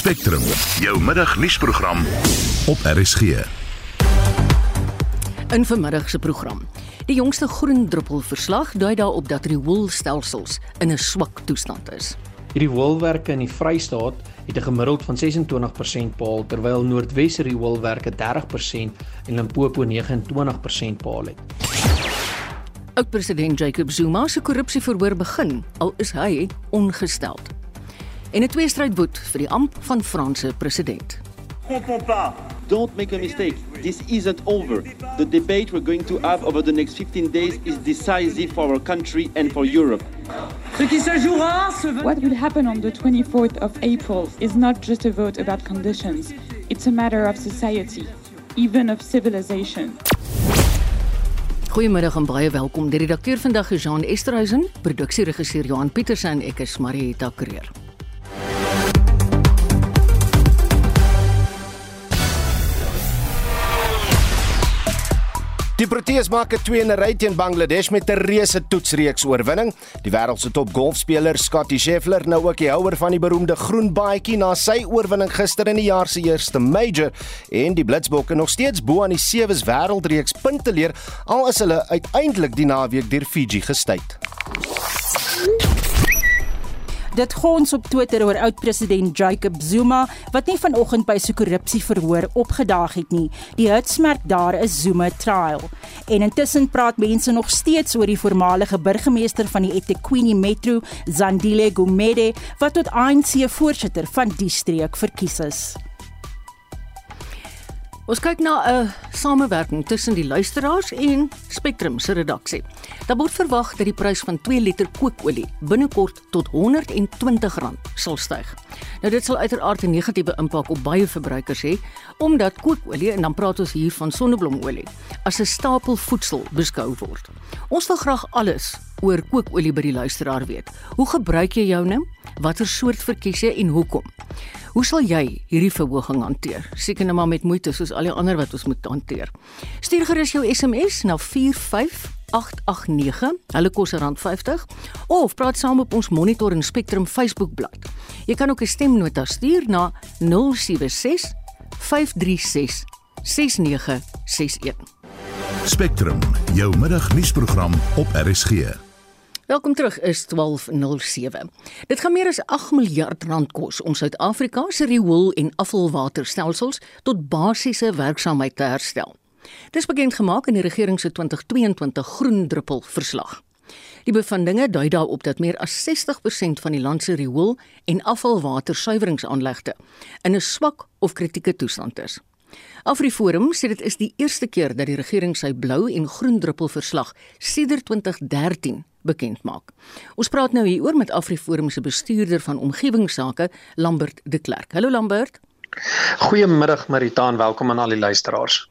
Spectrum, jou middagnuusprogram op RSG. In vanmiddag se program. Die jongste groen druppel verslag dui daarop dat rioolstelsels in 'n swak toestand is. Hierdie woolwerke in die Vrystaat het 'n gemiddeld van 26% behaal terwyl Noordwes rioolwerke 30% en Limpopo 29% behaal het. Oud-president Jacob Zuma se korrupsieverhoor begin, al is hy ongesteld. En 'n tweestryd woed vir die amp van Franse president. Don't make a mistake. This isn't over. The debate we're going to have over the next 15 days is decisive for our country and for Europe. What will happen on the 24th of April is not just a vote about conditions, it's a matter of society, even of civilization. Goeiemiddag en baie welkom. Die redakteur vandag is Jean Esterhuizen, produksieregisseur Johan Pieterse en ek is Marieta Kreer. Die Proteas maak 'n 2 in 'n ry teen Bangladesh met 'n reuse toetsreeks oorwinning. Die wêreld se top golfspeler, Scottie Scheffler, nou ook die houer van die beroemde groen baadjie na sy oorwinning gister in die jaar se eerste major en die Blitsbokke nog steeds bo aan die sewes wêreldreeks punte leer al is hulle uiteindelik die naweek deur Fiji gestuit. Dit gons op Twitter oor oud-president Jacob Zuma wat nie vanoggend by sy korrupsieverhoor opgedaag het nie. Die hitsmerk daar is Zuma trial. En intussen praat mense nog steeds oor die voormalige burgemeester van die eThekwini Metro, Zandile Gumede, wat tot ANC voorsitter van die streek verkies is. Ons kyk na 'n samewerking tussen die luisteraars en Spectrum se redaksie. Daar word verwag dat die prys van 2 liter kookolie binnekort tot R120 sal styg. Nou dit sal uiteraard 'n negatiewe impak op baie verbruikers hê, omdat kookolie en dan praat ons hier van sonneblomolie as 'n stapel voedsel beskou word. Ons wil graag alles oor kookolie by die luisteraar weet. Hoe gebruik jy joune? Watter soort verkies jy en hoekom? Hoe sal jy hierdie verhoging hanteer? Seker net maar met moeite soos al die ander wat ons moet hanteer. Stuur gerus jou SMS na 45889. Hulle kos R50 of praat saam op ons Monitor en Spectrum Facebookblad. Jy kan ook 'n stemnota stuur na 076 536 6961. Spectrum, jou middagnuusprogram op RSG. Welkom terug is 1207. Dit gaan meer as 8 miljard rand kos om Suid-Afrika se riool- en afvalwaterstelsels tot basiese werksaamheid te herstel. Dis bekend gemaak in die regering se 2022 groen druppel verslag. Die bevindinge dui daarop dat meer as 60% van die land se riool- en afvalwatersuiweringsaanlegte in 'n swak of kritieke toestand is. Afriforum sê dit is die eerste keer dat die regering sy blou en groen druppel verslag sedert 2013 bekend maak. Ons praat nou hieroor met Afriforum se bestuurder van omgewingsake, Lambert de Klerk. Hallo Lambert. Goeiemiddag Marita en welkom aan al die luisteraars.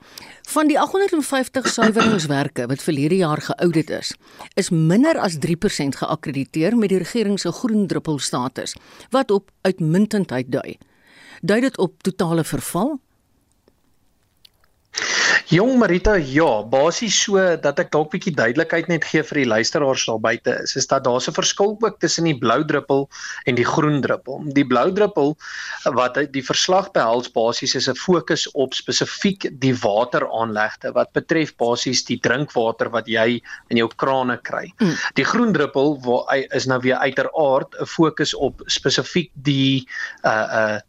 Van die 850 suiweringswerke wat verlede jaar geaudit is, is minder as 3% geakkrediteer met die regering se groen druppel status, wat op uitmuntendheid dui. Dui dit op totale verval? Jong Marita, ja, basies so dat ek dalk bietjie duidelikheid net gee vir die luisteraars daar buite is, is dat daar 'n verskil ook tussen die blou druppel en die groen druppel. Die blou druppel wat die verslag behels basies is 'n fokus op spesifiek die wateraanlegte wat betref basies die drinkwater wat jy in jou krane kry. Mm. Die groen druppel waar is nou weer uiteraard 'n fokus op spesifiek die uh uh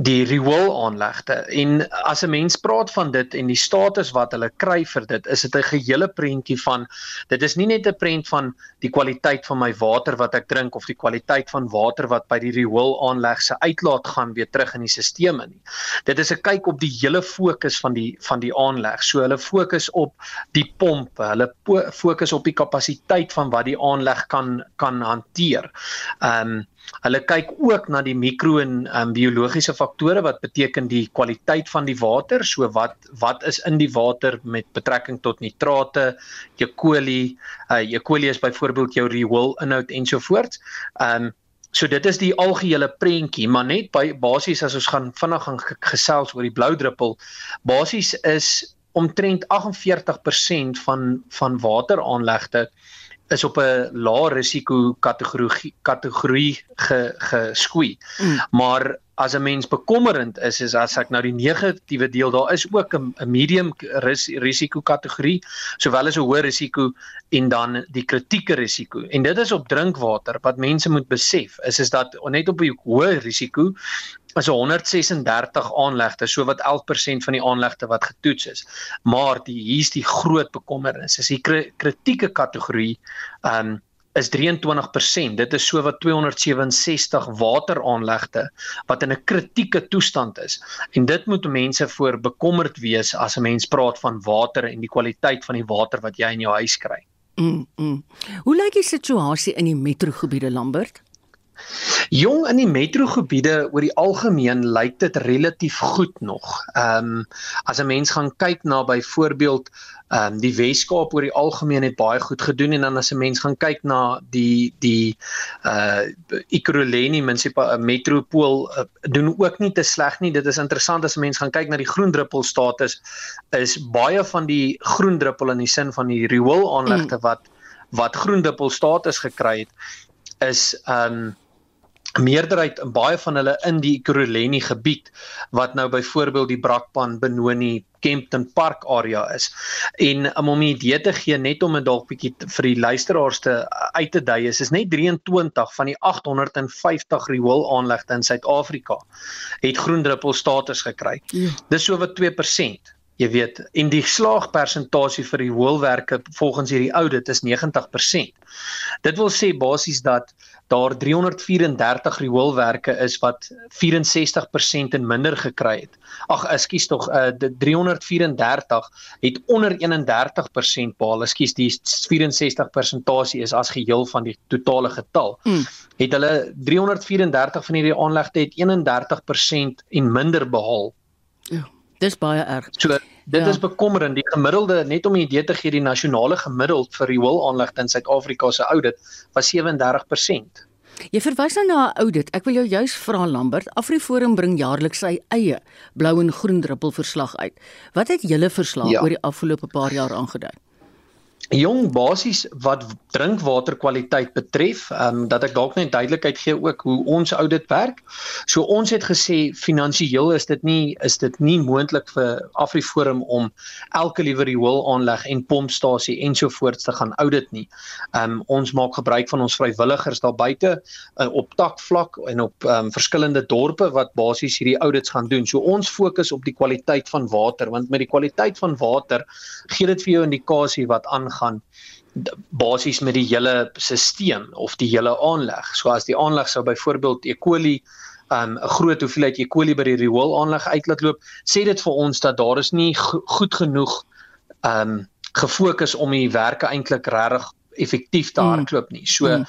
die riool aanlegte. En as 'n mens praat van dit en die status wat hulle kry vir dit is dit 'n gehele prentjie van dit is nie net 'n prent van die kwaliteit van my water wat ek drink of die kwaliteit van water wat by die riool aanleg se uitlaat gaan weer terug in die stelsel nie. Dit is 'n kyk op die hele fokus van die van die aanleg. So hulle fokus op die pompe hulle fokus op die kapasiteit van wat die aanleg kan kan hanteer. Um Hulle kyk ook na die mikro en um, biologiese faktore wat beteken die kwaliteit van die water, so wat wat is in die water met betrekking tot nitrate, E. coli, uh, E. coli is byvoorbeeld jou riool inhoud ensovoorts. Ehm um, so dit is die algehele prentjie, maar net by basies as ons gaan vinnig gaan gesels oor die blou druppel, basies is omtrent 48% van van wateraanlegte is op 'n lae risiko kategorie kategorie ge, geskoei. Mm. Maar as 'n mens bekommerend is is as ek nou die negatiewe deel daar is ook 'n medium ris, risiko kategorie sowel as 'n hoë risiko en dan die kritieke risiko en dit is op drinkwater wat mense moet besef is is dat net op die hoë risiko is 136 aanlegte, so wat 11% van die aanlegte wat getoets is. Maar die hier's die groot bekommernis. Is die kritieke kategorie um is 23%. Dit is so wat 267 wateraanlegte wat in 'n kritieke toestand is. En dit moet mense voor bekommerd wees as 'n mens praat van water en die kwaliteit van die water wat jy in jou huis kry. Mm. mm. Hoe lyk die situasie in die metrogebiede Lambert? Jong in die metrogebiede oor die algemeen lyk dit relatief goed nog. Ehm um, as 'n mens gaan kyk na byvoorbeeld ehm um, die Weskaap oor die algemeen het baie goed gedoen en dan as 'n mens gaan kyk na die die uh Ekurhuleni munisipale uh, metropool uh, doen ook nie te sleg nie. Dit is interessant as 'n mens gaan kyk na die groen druppel status is baie van die groen druppel in die sin van die riool aanlegte mm. wat wat groen druppel status gekry het is ehm um, meerderheid in baie van hulle in die Ekurhuleni gebied wat nou byvoorbeeld die Brakpan Benoni Kempton Park area is. En um, om 'n idee te gee net om dit dalk bietjie vir die luisteraars te uit te dui is is net 23 van die 850 rioolaanlegte in Suid-Afrika het groen druppel status gekry. Ja. Dis so wat 2% jy weet en die slaagpersentasie vir die hoëlwerke volgens hierdie audit is 90%. Dit wil sê basies dat daar 334 rioolwerke is wat 64% en minder gekry het. Ag, ekskuus tog, uh, 334 het onder 31% behaal. Ekskuus, die 64 persentasie is as geheel van die totale getal. Mm. Het hulle 334 van hierdie aanlegte het 31% en minder behaal. Ja. Dis baie erg. So dit ja. is bekommerend. Die gemiddelde net om 'n idee te gee, die nasionale gemiddeld vir rioolaanlegte in Suid-Afrika se audit was 37%. Jy verwys nou na 'n audit. Ek wil jou juis vra Lambert, Afriforum bring jaarliks sy eie blou en groen druppel verslag uit. Wat het julle verslag ja. oor die afgelope paar jaar aangedui? Jong basies wat drinkwaterkwaliteit betref, ehm um, dat ek dalk net duidelikheid gee ook hoe ons audit werk. So ons het gesê finansiëel is dit nie is dit nie moontlik vir Afriforum om elke liewe riool aanleg en pompstasie ensovoorts te gaan audit nie. Ehm um, ons maak gebruik van ons vrywilligers daar buite uh, op takvlak en op ehm um, verskillende dorpe wat basies hierdie audits gaan doen. So ons fokus op die kwaliteit van water want met die kwaliteit van water gee dit vir jou indikasie wat aangaan gaan basies met die hele stelsel of die hele aanleg. So as die aanleg sou byvoorbeeld E. coli um, 'n um, groot hoeveelheid E. coli by die riool aanleg uitlaat loop, sê dit vir ons dat daar is nie go goed genoeg um gefokus om die werke eintlik regtig effektief te mm. hardloop nie. So mm.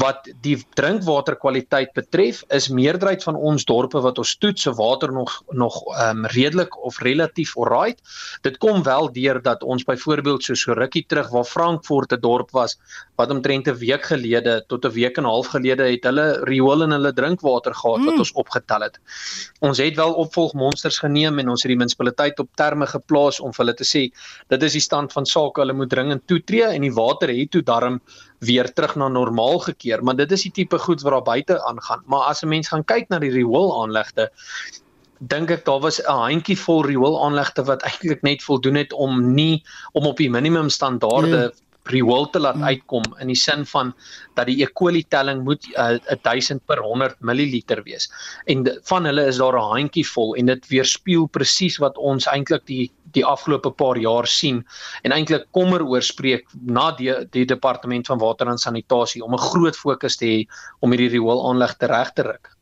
wat die drinkwaterkwaliteit betref, is meerderheid van ons dorpe wat ons toets se water nog nog ehm um, redelik of relatief alright. Dit kom wel deur dat ons byvoorbeeld so so rukkie terug waar Frankfurt 'n dorp was wat omtrent 'n week gelede tot 'n week en 'n half gelede het hulle riool in hulle drinkwater gehad wat mm. ons opgetel het. Ons het wel opvolgmonsters geneem en ons het die munisipaliteit op terme geplaas om vir hulle te sê dit is die stand van sake, hulle moet dringend toetree en die water het toe darm weer terug na normaal gekeer, maar dit is die tipe goed wat daar buite aangaan. Maar as 'n mens gaan kyk na die rioolaanlegte, dink ek daar was 'n handjie vol rioolaanlegte wat eintlik net voldoen het om nie om op die minimum standaarde mm riool te laat mm. uitkom in die sin van dat die E. coli telling moet uh, 1000 per 100 ml wees. En van hulle is daar 'n handjie vol en dit weerspieël presies wat ons eintlik die die afgelope paar jaar sien en eintlik kommer oorspreek na die die departement van water en sanitasie om 'n groot fokus te hê om hierdie rioolaanleg te reg te ruk.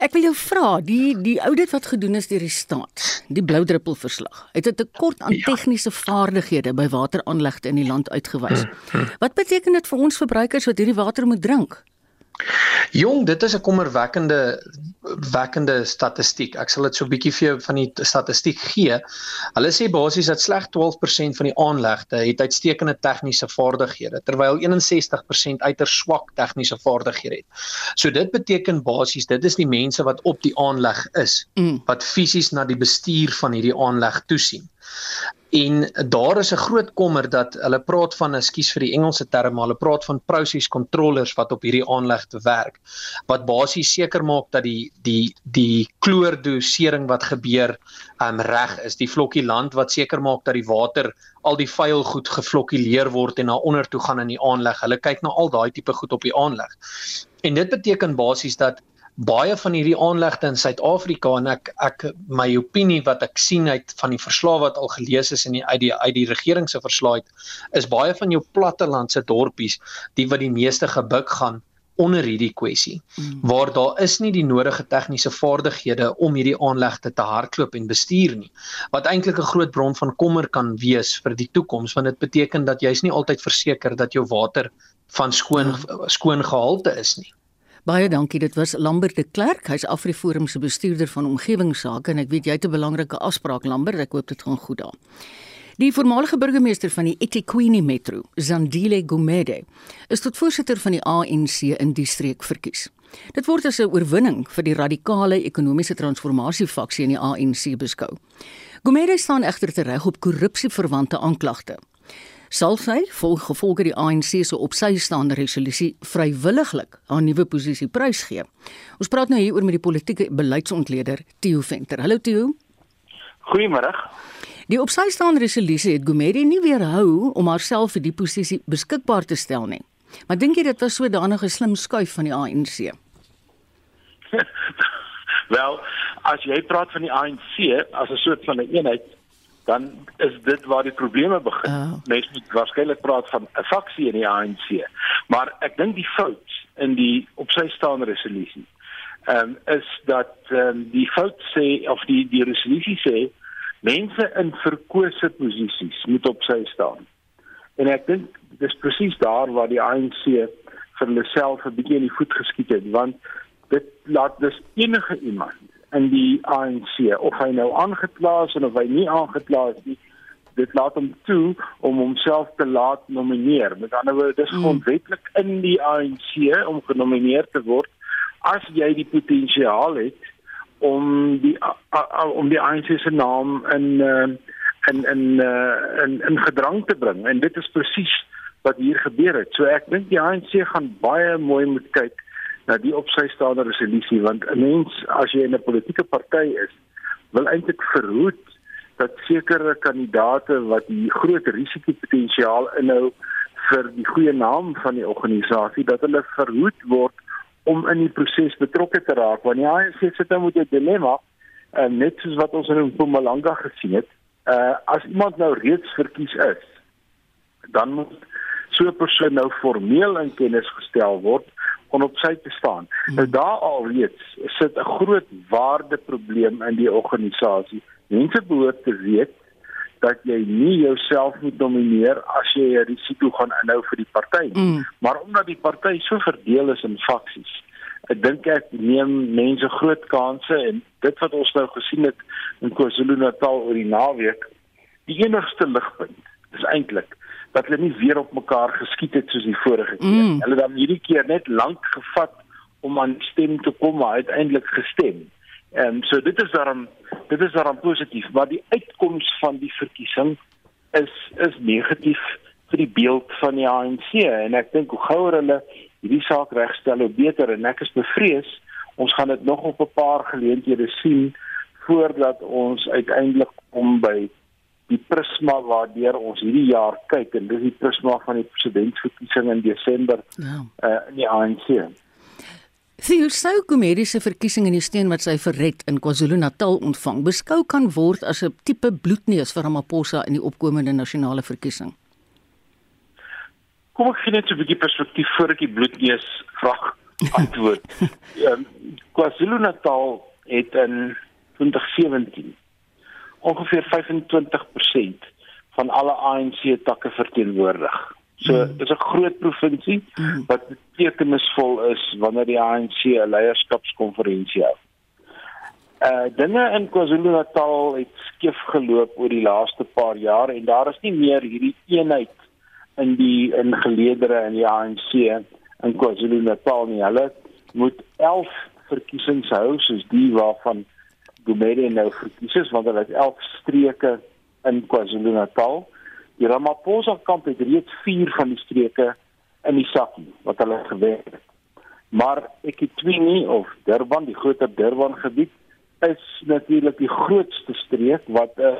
Ek wil jou vra, die die audit wat gedoen is deur die staat, die blou druppel verslag. Het 'n tekort aan ja. tegniese vaardighede by wateraanlegte in die land uitgewys. Hm, hm. Wat beteken dit vir ons verbruikers wat hierdie water moet drink? Jong, dit is 'n kommerwekkende wekkende statistiek. Ek sal dit so 'n bietjie vir jou van die statistiek gee. Hulle sê basies dat slegs 12% van die aanlegte het uitstekende tegniese vaardighede, terwyl 61% uiters swak tegniese vaardighede het. So dit beteken basies dit is die mense wat op die aanleg is, mm. wat fisies na die bestuur van hierdie aanleg toesien. En daar is 'n groot kommer dat hulle praat van, ekskuus vir die Engelse term, maar hulle praat van process controllers wat op hierdie aanleg te werk wat basies seker maak dat die die die kloordosering wat gebeur um reg is. Die vlokkie land wat seker maak dat die water al die vuil goed gevlokkuleer word en na onder toe gaan in die aanleg. Hulle kyk na al daai tipe goed op die aanleg. En dit beteken basies dat baie van hierdie aanlegte in Suid-Afrika en ek ek my opinie wat ek sien uit van die verslae wat al gelees is in die uit die uit die regering se verslae is baie van jou plattelandse dorpies die wat die meeste gebuk gaan onder hierdie kwessie mm. waar daar is nie die nodige tegniese vaardighede om hierdie aanlegte te hardloop en bestuur nie wat eintlik 'n groot bron van kommer kan wees vir die toekoms want dit beteken dat jy's nie altyd verseker dat jou water van skoon ja. skoon gehalte is nie Baie dankie. Dit was Lambert de Klerk. Hy's Afriforum se bestuurder van omgewingsake en ek weet jy het 'n belangrike afspraak Lambert. Ek hoop dit gaan goed daar. Die voormalige burgemeester van die eThekwini Metro, Zandile Gumede, is tot voorsitter van die ANC in die streek verkies. Dit word as 'n oorwinning vir die radikale ekonomiese transformasie faksie in die ANC beskou. Gumede staan egter tereg op korrupsieverwante aanklagte sal sy volg gevolge die ANC se op sy staande resolusie vrywilliglik haar nuwe posisie prysgee. Ons praat nou hier oor met die politieke beleidsontleder Theo Venter. Hallo Theo. Goeiemôre. Die op sy staande resolusie het Gumede nie weerhou om haarself vir die posisie beskikbaar te stel nie. Maar dink jy dit was sodanige slim skuif van die ANC? Wel, as jy praat van die ANC as 'n soort van 'n een eenheid, dan is dit waar die probleme begin. Oh. Mense moet waarskynlik praat van 'n faksie in die ANC. Maar ek dink die fout in die op sy staande resolusie ehm um, is dat ehm um, die fout sê of die die resolusie sê mense in verkose posisies moet op sy staan. En ek dink dis presies daar waar die ANC vir hulle self 'n bietjie in die voet geskiet het want dit laat dus enige iemand in die ANC of hy nou aangekla is of hy nie aangekla is nie dit laat hom toe om homself te laat nomineer. Met ander woorde dis hmm. grondwetlik in die ANC om genomineer te word as jy die potensiaal het om die a, a, om die ANC se naam in uh, in in uh, in in gedrang te bring. En dit is presies wat hier gebeur het. So ek dink die ANC gaan baie mooi moet kyk na die op sy staande resolusie want 'n mens as jy in 'n politieke party is wil eintlik verhoed dat sekere kandidate wat die groot risikopotensiaal inhou vir die goeie naam van die organisasie dat hulle verhoed word om in die proses betrokke te raak. Want hy sê sit nou met 'n dilemma uh, net soos wat ons in Mpumalanga gesien het. Uh, as iemand nou reeds verkies is dan moet so 'n persoon nou formeel in kennis gestel word om op sy te staan. Hmm. Nou daar alreeds sit 'n groot waardeprobleem in die organisasie. Mense behoort te weet dat jy nie jouself moet domineer as jy 'n risiko gaan inhou vir die party nie. Hmm. Maar omdat die party so verdeel is in faksies, ek dink ek neem mense groot kansse en dit wat ons nou gesien het in KwaZulu-Natal oor die naweek, die enigste ligpunt is eintlik dat hulle nie weer op mekaar geskiet het soos die vorige keer. Mm. Hulle het dan hierdie keer net lank gevat om aan stem te kom maar uiteindelik gestem. Ehm um, so dit is daarom dit is daarom positief, maar die uitkoms van die verkiesing is is negatief vir die beeld van die ANC en ek dink hoe gouer hulle hierdie saak regstel hoe beter en ek is bevrees ons gaan dit nog op 'n paar geleenthede sien voordat ons uiteindelik kom by die prisma waardeur ons hierdie jaar kyk en dis die prisma van die presidentsverkiesing in Desember ja. uh, in die ANC. Sy sou komediese verkiesing in die steen wat sy verred in KwaZulu-Natal ontvang beskou kan word as 'n tipe bloedneus vir Ramaphosa in die opkomende nasionale verkiesing. Kom ek gee net 'n bietjie perspektief voor ek die bloedneus vraag antwoord. um, KwaZulu-Natal het in 2017 ongeveer 25% van alle ANC takke verteenwoordig. So mm. dis 'n groot provinsie mm. wat betekenisvol is wanneer die ANC 'n leierskapskonferensie hou. Uh dinge in KwaZulu-Natal het skeef geloop oor die laaste paar jaar en daar is nie meer hierdie eenheid in die in geleedere in die ANC in KwaZulu-Natal nie. Hulle moet 11 verkiesings hou soos die waarvan Gumede nou verkies is want hulle het 11 streke in KwaZulu-Natal. Die Ramaphosa kamp het reeds 4 van die streke in die sakkie wat hulle gewen het. Maar ek het twee nie of Durban, die groter Durban gebied is natuurlik die grootste streek wat uh,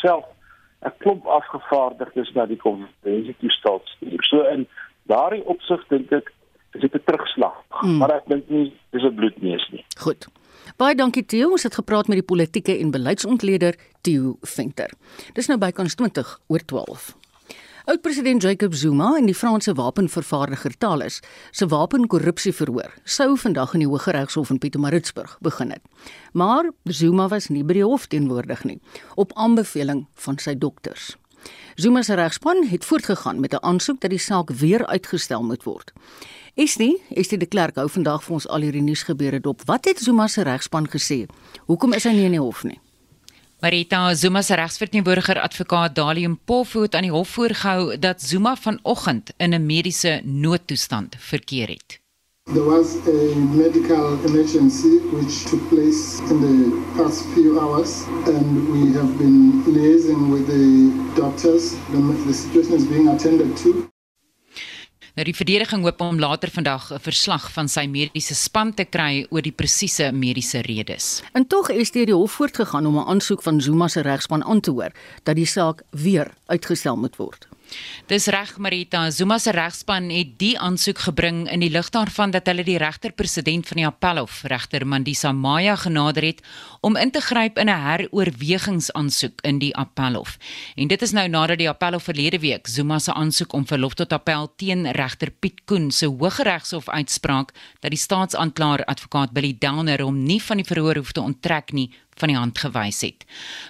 self 'n klomp afgevaardigdes na die konferensie toe staat stuur. So in daardie opsig dink ek is dit 'n terugslag, hmm. maar ek dink nie dis 'n bloedneus nie. Goed. Baie dankie Theo, ons het gepraat met die politieke en beleidsontleder Theo Venter. Dis nou bykans 20 oor 12. Oud-president Jacob Zuma en die Franse wapenvervaardiger Thales se wapenkorrupsieverhoor sou vandag in die Hooggeregshof in Pietermaritzburg begin het. Maar Zuma was nie by die hof teenwoordig nie op aanbeveling van sy dokters. Zuma se regspan het voortgegaan met 'n aansoek dat die saak weer uitgestel moet word. Is nie, is dit die klerk hou vandag vir ons al hierdie nuus gebeure dop. Wat het Zuma se regspan gesê? Hoekom is hy nie in die hof nie? Marita Zuma se regsverteenwoordiger advokaat Dalium Pofu het aan die hof voorgehou dat Zuma vanoggend in 'n mediese noodtoestand verkeer het. There was a medical emergency which took place in the past few hours, and we have been liaising with the doctors. The, the situation is being attended to. Nou die verdediging hoop om later vandag 'n verslag van sy mediese span te kry oor die presiese mediese redes. En tog is dit die hof voortgegaan om 'n aansoek van Zuma se regspan aan te hoor dat die saak weer uitgestel moet word. Dis reg Marita, Zuma se regspan het die aansoek gebring in die lig daarvan dat hulle die regter-president van die Appelhof, regter Mandisa Maya genader het om in te gryp in 'n heroorwegingsaansoek in die Appelhof. En dit is nou nadat die Appelhof verlede week Zuma se aansoek om verlof tot appel teen regter Piet Koen se Hooggeregshof uitspraak dat die staatsaanklaer advokaat Billy Downer hom nie van die verhoor hoef te onttrek nie van die hand gewys het.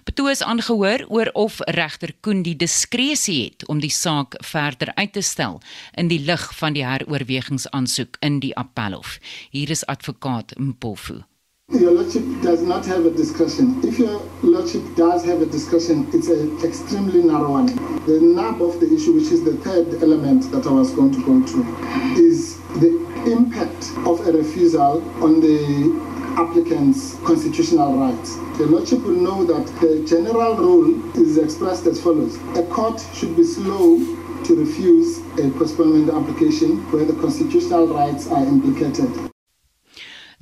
Betoog is aangehoor oor of regter Koen die diskresie het om die saak verder uit te stel in die lig van die heroorwegingsaansoek in die appelhof. Hier is advokaat Mpofu. Your Lordship does not have a discussion. If your Lordship does have a discussion, it's an extremely narrow one. The nub of the issue, which is the third element that I was going to go to, is the impact of a refusal on the applicants' constitutional rights. The Lordship will know that the general rule is expressed as follows. A court should be slow to refuse a postponement application where the constitutional rights are implicated.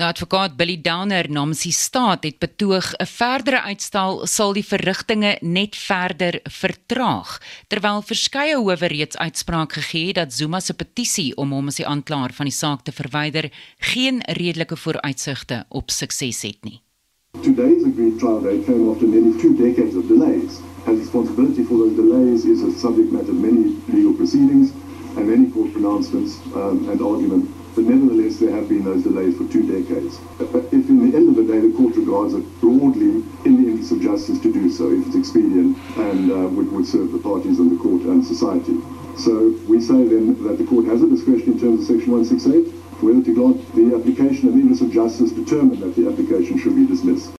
Nou advokaat Billy Downer namens die staat het betoog 'n verdere uitstel sal die verrigtinge net verder vertraag terwyl verskeie howe reeds uitspraak gegee het dat Zuma se petisie om hom as die aanklaer van die saak te verwyder geen redelike vooruitsigte op sukses het nie. Today's agreed trial date came after nearly two decades of delays and responsibility for those delays is a subject matter of many legal proceedings and many court pronouncements um, and argument but nevertheless there have been those delays for two decades. If in the end of the day the court regards it broadly in the interest of justice to do so, if it's expedient and uh, would, would serve the parties and the court and society. So we say then that the court has a discretion in terms of section 168 whether to grant the application and the interest of justice determine that the application should be dismissed.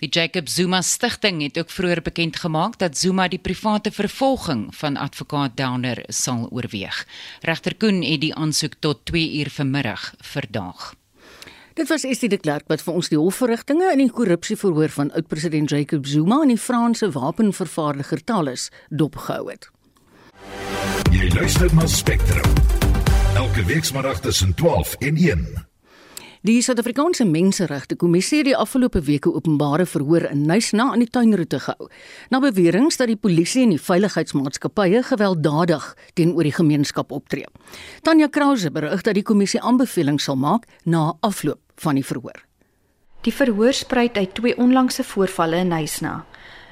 Die Jacob Zuma Stichting het ook vroeër bekend gemaak dat Zuma die private vervolging van advokaat Downer sal oorweeg. Regter Koen het die aansoek tot 2 uur vanmiddag verdaag. Dit was Estie de Klerk wat vir ons die hofverrigtinge in die korrupsieverhoor van oud-president Jacob Zuma en die Franse wapenvervaardiger Thales dopgehou het. Jy luister na Spectrum. Elke week saterdag tussen 12 en 1. Die Suid-Afrikaanse Menseregte Kommissie het die afgelope weke openbare verhoor in Nysna aan die tuinroete gehou. Na beweringe dat die polisie en die veiligheidsmaatskappye gewelddadig teenoor die gemeenskap optree. Tanya Krause berig dat die kommissie aanbevelings sal maak na afloop van die verhoor. Die verhoor spruit uit twee onlangse voorvalle in Nysna.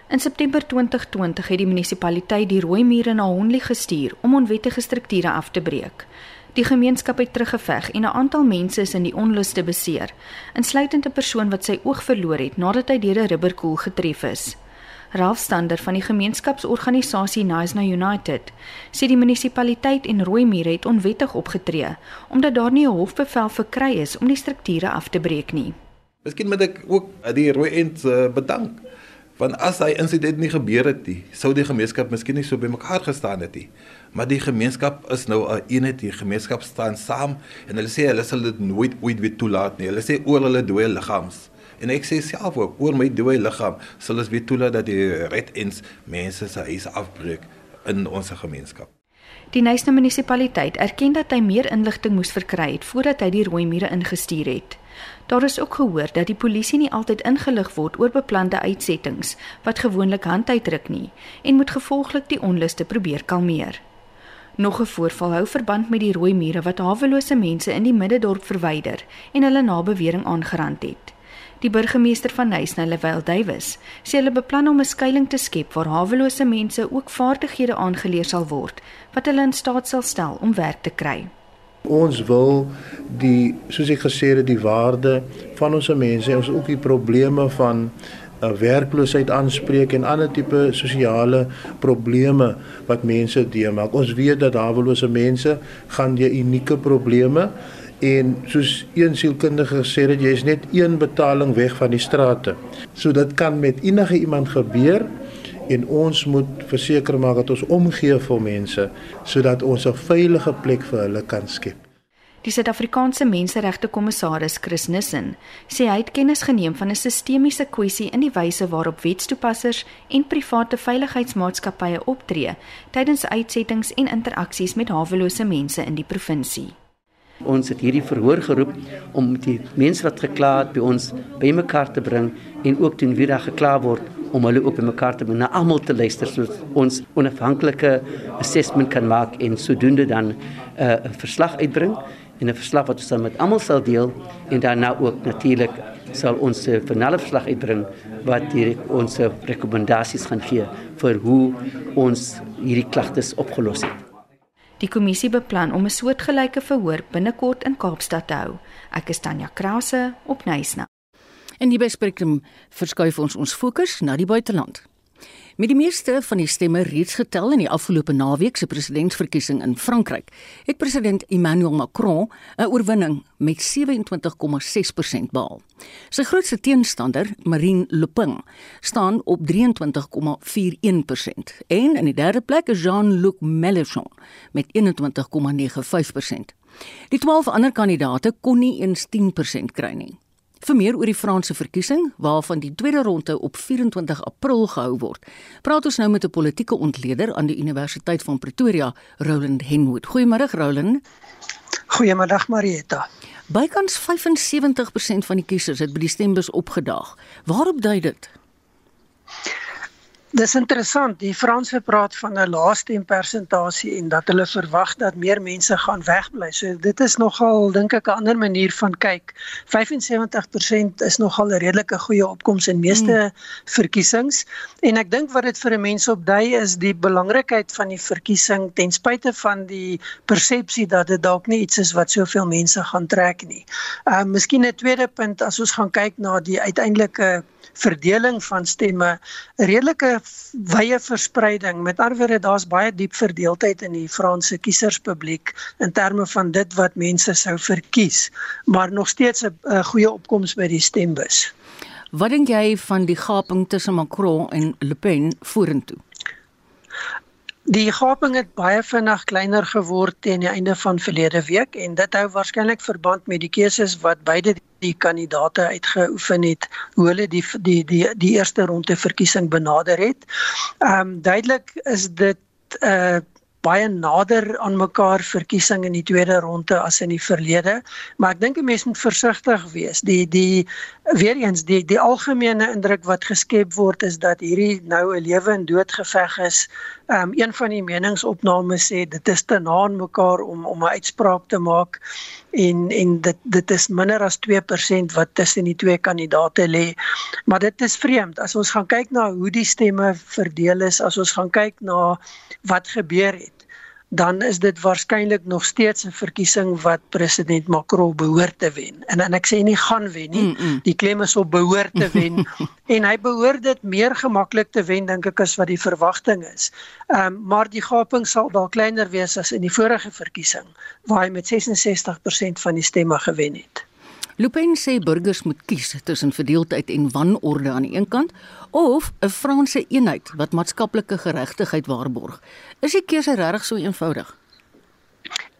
In September 2020 het die munisipaliteit die rooi mure na Honley gestuur om onwettige strukture af te breek. Die gemeenskap het teruggeveg en 'n aantal mense is in die onluste beseer, insluitend 'n persoon wat sy oog verloor het nadat hy deur 'n rubberkoel getref is. Ralph Stander van die gemeenskapsorganisasie Naisna United sê die munisipaliteit en Rooimuur het onwettig opgetree omdat daar nie 'n hofbevel verkry is om die strukture af te breek nie. Miskien moet ek ook die Rooi End uh, bedank want as hy insident nie gebeur het nie, sou die gemeenskap miskien nie so bymekaar gestaan het nie maar die gemeenskap is nou 'n eenheid, die gemeenskap staan saam en hulle sê hulle sal dit nooit ooit weer toelaat nie. Hulle sê oor hulle dooie liggams En ek sê self ook oor my dooie liggaam sal ons weer toelaat dat die red ends mense se huise afbreek in ons gemeenskap. Die Nyasa munisipaliteit erken dat hy meer inligting moes verkry het voordat hy die rooi mure ingestuur het. Daar is ook gehoor dat die polisie nie altyd ingelig word oor beplande uitsettings wat gewoonlik handuitdruk nie en moet gevolglik die onluste probeer kalmeer. Nog 'n voorval hou verband met die rooi mure wat hawelose mense in die middedorp verwyder en hulle na bewering aangerand het. Die burgemeester van Nyasa, Lewel Duwys, sê hulle beplan om 'n skuilings te skep waar hawelose mense ook vaardighede aangeleer sal word wat hulle in staat sal stel om werk te kry. Ons wil die soos ek gesê het die waarde van ons mense, ons ook die probleme van uh, werkloosheid aanspreek en ander tipe sosiale probleme wat mense deurmaak. Ons weet dat hawelose mense gaan deur unieke probleme en soos een sielkundige gesê het, jy is net een betaling weg van die strate. So dit kan met enige iemand gebeur en ons moet verseker maak dat ons omgee vir mense sodat ons 'n veilige plek vir hulle kan skep. Die Suid-Afrikaanse Menseregte Kommissaris Chris Nissen sê hy het kennis geneem van 'n sistemiese kwessie in die wyse waarop wetstoepassers en private veiligheidsmaatskappye optree tydens uitsettings en interaksies met hawelose mense in die provinsie. Ons het hierdie verhoor geroep om die mense wat gekla het by ons bymekaar te bring en ook doen wie daar gekla word om hulle ook bymekaar te bring na almal te luister sodat ons onafhanklike assessment kan maak en sodoende dan uh, 'n uh, verslag uitbring en 'n verslag wat ons dan met almal sal deel en daarna ook natuurlik sal ons 'n finale verslag uitbring wat die ons rekomendasies gaan gee vir hoe ons hierdie klagtes opgelos het. Die kommissie beplan om 'n soortgelyke verhoor binnekort in Kaapstad te hou. Ek is Tanya Krause op Nysna. In die bespreking verskuif ons ons fokus na die buiteland. Met die meeste van die stemme reeds getel in die afgelope naweek se presidentsverkiesing in Frankryk, het president Emmanuel Macron 'n oorwinning met 27,6% behaal. Sy grootste teenstander, Marine Le Pen, staan op 23,41% en in die derde plek is Jean-Luc Mélenchon met 21,95%. Die 12 ander kandidaate kon nie eens 10% kry nie. Vir meer oor die Franse verkiesing, waarvan die tweede ronde op 24 April gehou word, praat ons nou met 'n politieke ontleder aan die Universiteit van Pretoria, Roland Henwood. Goeiemôre Roland. Goeiemôre Marieta. Bykans 75% van die kiesers het by die stembus opgedaag. Waarop dui dit? Dis interessant, die Franse praat van 'n laaste persentasie en dat hulle verwag dat meer mense gaan wegbly. So dit is nogal dink ek 'n ander manier van kyk. 75% is nogal 'n redelike goeie opkoms in meeste hmm. verkiesings en ek dink wat dit vir 'n mens opdui is die belangrikheid van die verkiesing ten spyte van die persepsie dat dit dalk nie iets is wat soveel mense gaan trek nie. Ehm uh, miskien 'n tweede punt as ons gaan kyk na die uiteindelike verdeling van stemme 'n redelike wye verspreiding. Met ander woorde, daar's baie diep verdeeldheid in die Franse kieserspubliek in terme van dit wat mense sou verkies, maar nog steeds 'n goeie opkoms by die stembus. Wat dink jy van die gaping tussen Macron en Le Pen vorentoe? Die gaping het baie vinnig kleiner geword teen die einde van verlede week en dit hou waarskynlik verband met die keuses wat beide die kandidaate uitgeoefen het hoe hulle die die die die eerste ronde verkiesing benader het. Ehm um, duidelik is dit 'n uh, eh, baie nader aan mekaar verkiesing in die tweede ronde as in die verlede, maar ek dink 'n mens moet versigtig wees. Die die weer eens die die algemene indruk wat geskep word is dat hierdie nou 'n lewe en dood geveg is. Um een van die meningsopnames sê dit is te na aan mekaar om om 'n uitspraak te maak en en dit dit is minder as 2% wat tussen die twee kandidaate lê. Maar dit is vreemd as ons gaan kyk na hoe die stemme verdeel is, as ons gaan kyk na wat gebeur het dan is dit waarskynlik nog steeds 'n verkiesing wat president Macron behoort te wen. En en ek sê nie gaan wen nie. Mm -mm. Die klem is op behoort te wen en hy behoort dit meer gemaklik te wen dink ek as wat die verwagting is. Ehm um, maar die gaping sal dalk kleiner wees as in die vorige verkiesing waar hy met 66% van die stemme gewen het. Lupin sê burgers moet kies tussen verdeeldheid en wanorde aan die een kant of 'n Franse eenheid wat maatskaplike geregtigheid waarborg. Is die keuse regtig so eenvoudig?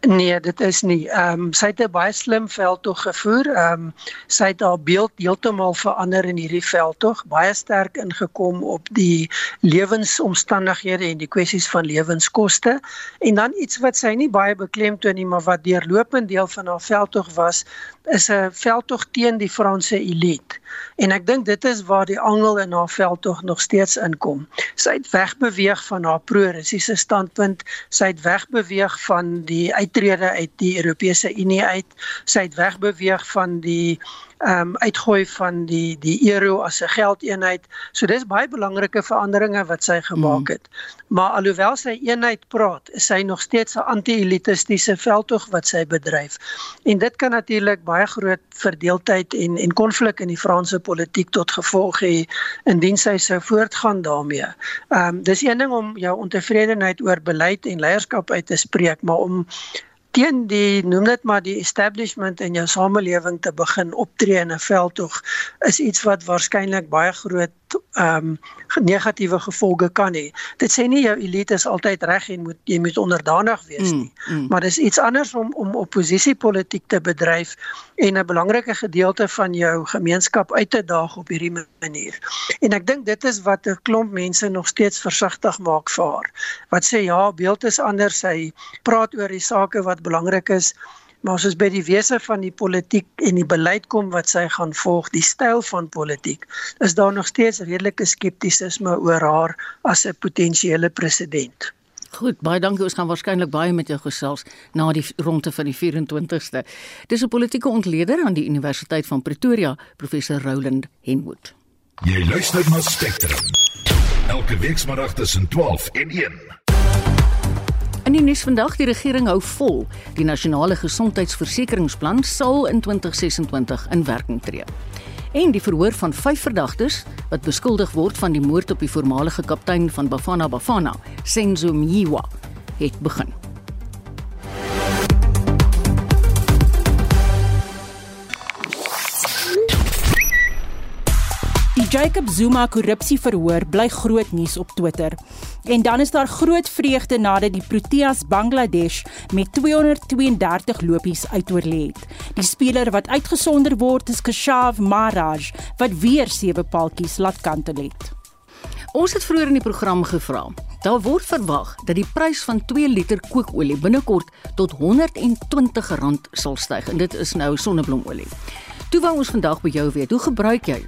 Nee, dit is nie. Ehm um, sy het 'n baie slim veldtog gevoer. Ehm um, sy het haar beeld heeltemal verander in hierdie veldtog, baie sterk ingekom op die lewensomstandighede en die kwessies van lewenskoste. En dan iets wat sy nie baie beklemtoon nie, maar wat deurlopend deel van haar veldtog was, is 'n veldtog teen die Franse elite. En ek dink dit is waar die angel in haar veldtog nog steeds inkom. Sy het wegbeweeg van haar pro-Russiese standpunt, sy het wegbeweeg van die uittrede uit die Europese Unie uit. Sy het wegbeweeg van die ehm um, uitgooi van die die euro as 'n geldeenheid. So dis baie belangrike veranderinge wat sy gemaak het. Mm. Maar alhoewel sy eenheid praat, is sy nog steeds 'n anti-elitistiese veldtog wat sy bedryf. En dit kan natuurlik baie groot verdeeldheid en en konflik in die Franse politiek tot gevolg hê indien sy sou voortgaan daarmee. Ehm um, dis een ding om jou ontevredenheid oor beleid en leierskap uit te spreek, maar om teen die noem dit maar die establishment in jou samelewing te begin optree in 'n veldtog is iets wat waarskynlik baie groot ehm um, negatiewe gevolge kan hê. Dit sê nie jou elite is altyd reg en moet jy moet onderdanig wees mm, nie. Mm, mm. Maar dis iets anders om om oppositiepolitiek te bedryf en 'n belangrike gedeelte van jou gemeenskap uit te daag op hierdie manier. En ek dink dit is wat 'n klomp mense nog steeds versigtig maak vir haar. Wat sê ja, beeld is anders. Sy praat oor die sake wat belangrik is maar soos by die wese van die politiek en die beleid kom wat sy gaan volg, die styl van politiek, is daar nog steeds redelike skeptisisme oor haar as 'n potensiële president. Goed, baie dankie. Ons gaan waarskynlik baie met jou gesels na die ronde van die 24ste. Dis 'n politieke ontleder aan die Universiteit van Pretoria, professor Roland Henwood. Jy luister na Spectrum. Elke week saterdag tussen 12 en 1. In die nuus vandag, die regering hou vol. Die nasionale gesondheidsversekeringsplan sal in 2026 in werking tree. En die verhoor van vyf verdagtes wat beskuldig word van die moord op die voormalige kaptein van Bafana Bafana, Senzo Mjiwa, het begin. Jacob Zuma korrupsieverhoor bly groot nuus op Twitter. En dan is daar groot vreugde nadat die Proteas Bangladesh met 232 lopies uitoorlê het. Die speler wat uitgesonder word is Keshav Maharaj wat weer sewe paaltjies laat kantel het. Ons het vroeër in die program gevra. Daar word verwag dat die prys van 2 liter kookolie binnekort tot R120 sal styg en dit is nou sonnebloemolie. Toe wou ons vandag by jou weet, hoe gebruik jy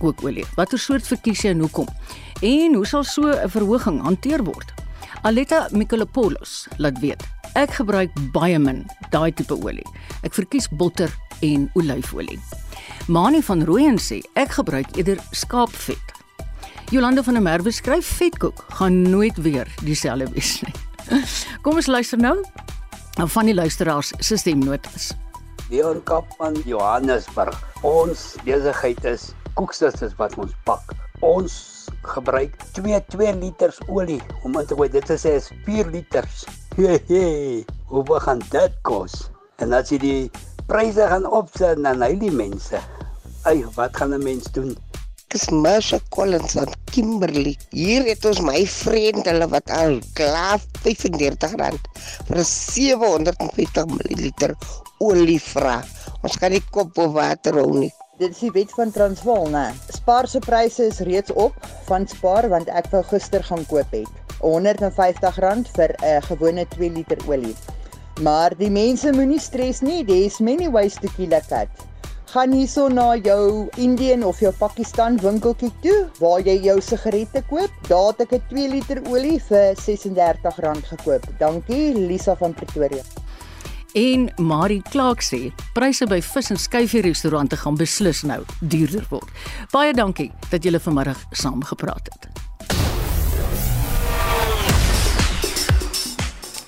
kookolie? Watter soort verkies jy en hoekom? En hoe sal so 'n verhoging hanteer word? Aletta Mikolopoulos laat weet. Ek gebruik baie min daai tipe olie. Ek verkies botter en olyfolie. Mani van Rooyen sê ek gebruik eerder skaapvet. Jolande van der Merwe skryf vetkoek gaan nooit weer dieselfde wees nie. Kom ons luister nou van die luisteraars se stemnotas. Leon Kap van Johannesburg. Ons besigheid is koeksisters wat ons pak. Ons gebruik 2 2 liters olie om in te gooi. Dit is 4 liters. Hey, hoe begin dit kos? En as jy die pryse gaan opsit dan hy die mense. Ai, wat gaan 'n mens doen? Dis Masha Collins van Kimberley. Hier het ons my vriend hulle wat al klaar 35 rand vir 750 ml olie vra. Ons kan nie kop of water hou nie. Dit is die wet van Transvaal, né? Spar se pryse is reeds op van Spar want ek wou gister gaan koop het. R150 vir 'n uh, gewone 2 liter olie. Maar die mense moenie stres nie, there's many ways to kill a cat. Gaan hierso na jou Indian of jou Pakistan winkeltjie toe waar jy jou sigarette koop. Daar het ek 'n 2 liter olie vir R36 gekoop. Dankie Lisa van Pretoria. En Marie Clark sê, pryse by vis en skyfie restaurante gaan beslis nou duurder word. Baie dankie dat julle vanmiddag saam gepraat het.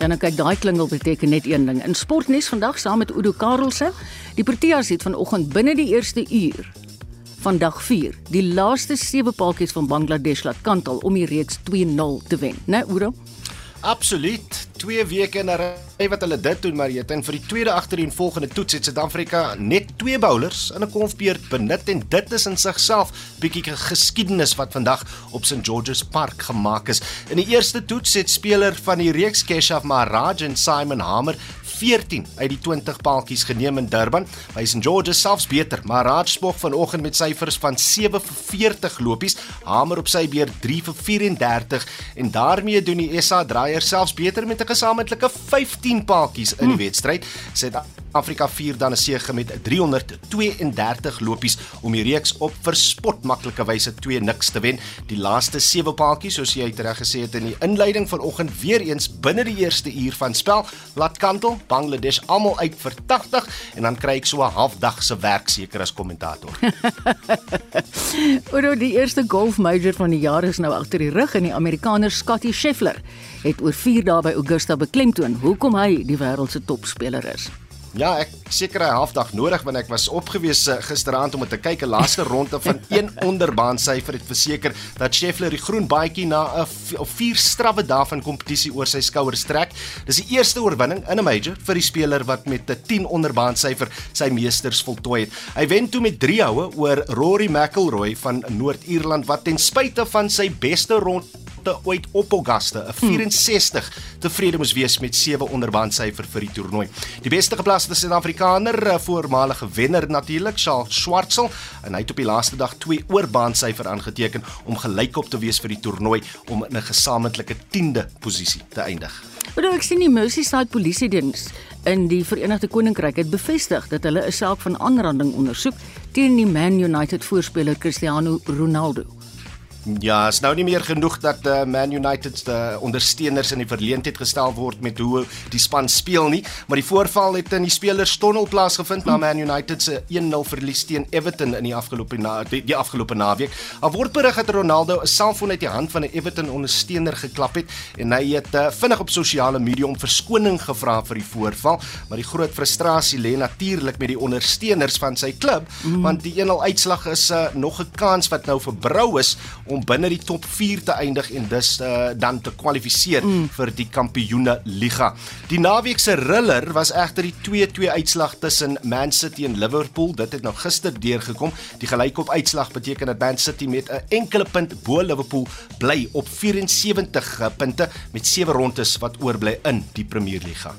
En ek kyk daai klingel beteken net een ding. In sportnuus vandag saam met Udo Karelse, die Proteas het vanoggend binne die eerste uur van dag 4 die laaste sewe paaltjies van Bangladesh laat kantel om die reeks 2-0 te wen, né Udo? Absoluut. 2 weke in 'n ry wat hulle dit doen, maar jy het vir die tweede agtereen volgende toets het Suid-Afrika net 2 bowlers in 'n konfbeurt benut en dit is in sigself bietjie geskiedenis wat vandag op St George's Park gemaak is. In die eerste toets het speler van die reeks Keshav Maharaj en Simon Hamer 14 uit die 20 paaltjies geneem in Durban. By St George's selfs beter, maar Rajspog vanoggend met syfers van 7 vir 40 lopies, hamer op sy beurt 3 vir 34 en daarmee doen die SA draaier selfs beter met 'n gesamentlike 15 paaltjies in die wedstryd. Suid-Afrika vier dan 'n sege met 332 lopies om die reeks op verspot maklike wyse 2 niks te wen. Die laaste 7 paaltjies, soos jy reg gesê het in die inleiding vanoggend weer eens binne die eerste uur van spel, laat kantel Bangladesh almal uit vir 80 en dan kry ek so 'n halfdag se werk seker as kommentator. Oor die eerste golf major van die jaar is nou agter die rug en die Amerikaner Scottie Scheffler het oor 4 dae by Augusta beklemtoon hoekom hy die wêreld se topspeler is. Ja, ek seker 'n halfdag nodig want ek was opgewees eh, gisteraand om te kyk 'n laaste ronde van een onderbaan syfer het verseker dat Scheffler die groen baadjie na 'n vier strawwe dae van kompetisie oor sy skouers trek. Dis die eerste oorwinning in 'n major vir die speler wat met 'n 10 onderbaan syfer sy meesters voltooi het. Hy wen toe met 3 houe oor Rory McIlroy van Noord-Ierland wat ten spyte van sy beste ronde te ooit op Augusta, 'n 64 tevrede moes wees met 7 onderband syfer vir die toernooi. Die beste geplaasde Suid-Afrikaner, voormalige wenner natuurlik, Charles Schwartzel, en hy het op die laaste dag 2 oorband syfer aangeteken om gelykop te wees vir die toernooi om in 'n gesamentlike 10de posisie te eindig. Maar ek sien die Merseyside Polisiediens in die Verenigde Koninkryk het bevestig dat hulle 'n saak van aanranding ondersoek teen die Man United voorspeler Cristiano Ronaldo. Ja, is nou nie meer genoeg dat uh, Man United se uh, ondersteuners in die verleentheid gestel word met hoe die span speel nie, maar die voorval het in die spelerstonnel plaasgevind na Man United se 1-0 verlies teen Everton in die afgelope na die, die afgelope naweek. Al word berig dat Ronaldo 'n selfoon uit die hand van 'n Everton ondersteuner geklap het en hy het uh, vinnig op sosiale media om verskoning gevra vir die voorval, maar die groot frustrasie lê natuurlik met die ondersteuners van sy klub, mm. want die 1-0 uitslag is uh, nog 'n kans wat nou verbrou is om binne die top 4 te eindig en dus uh, dan te kwalifiseer mm. vir die Kampioene Liga. Die naweek se riller was egter die 2-2 uitslag tussen Man City en Liverpool. Dit het nou gister deurgekom. Die gelykop uitslag beteken dat Man City met 'n enkele punt bo Liverpool bly op 74 eh, punte met 7 rondes wat oorbly in die Premier Liga.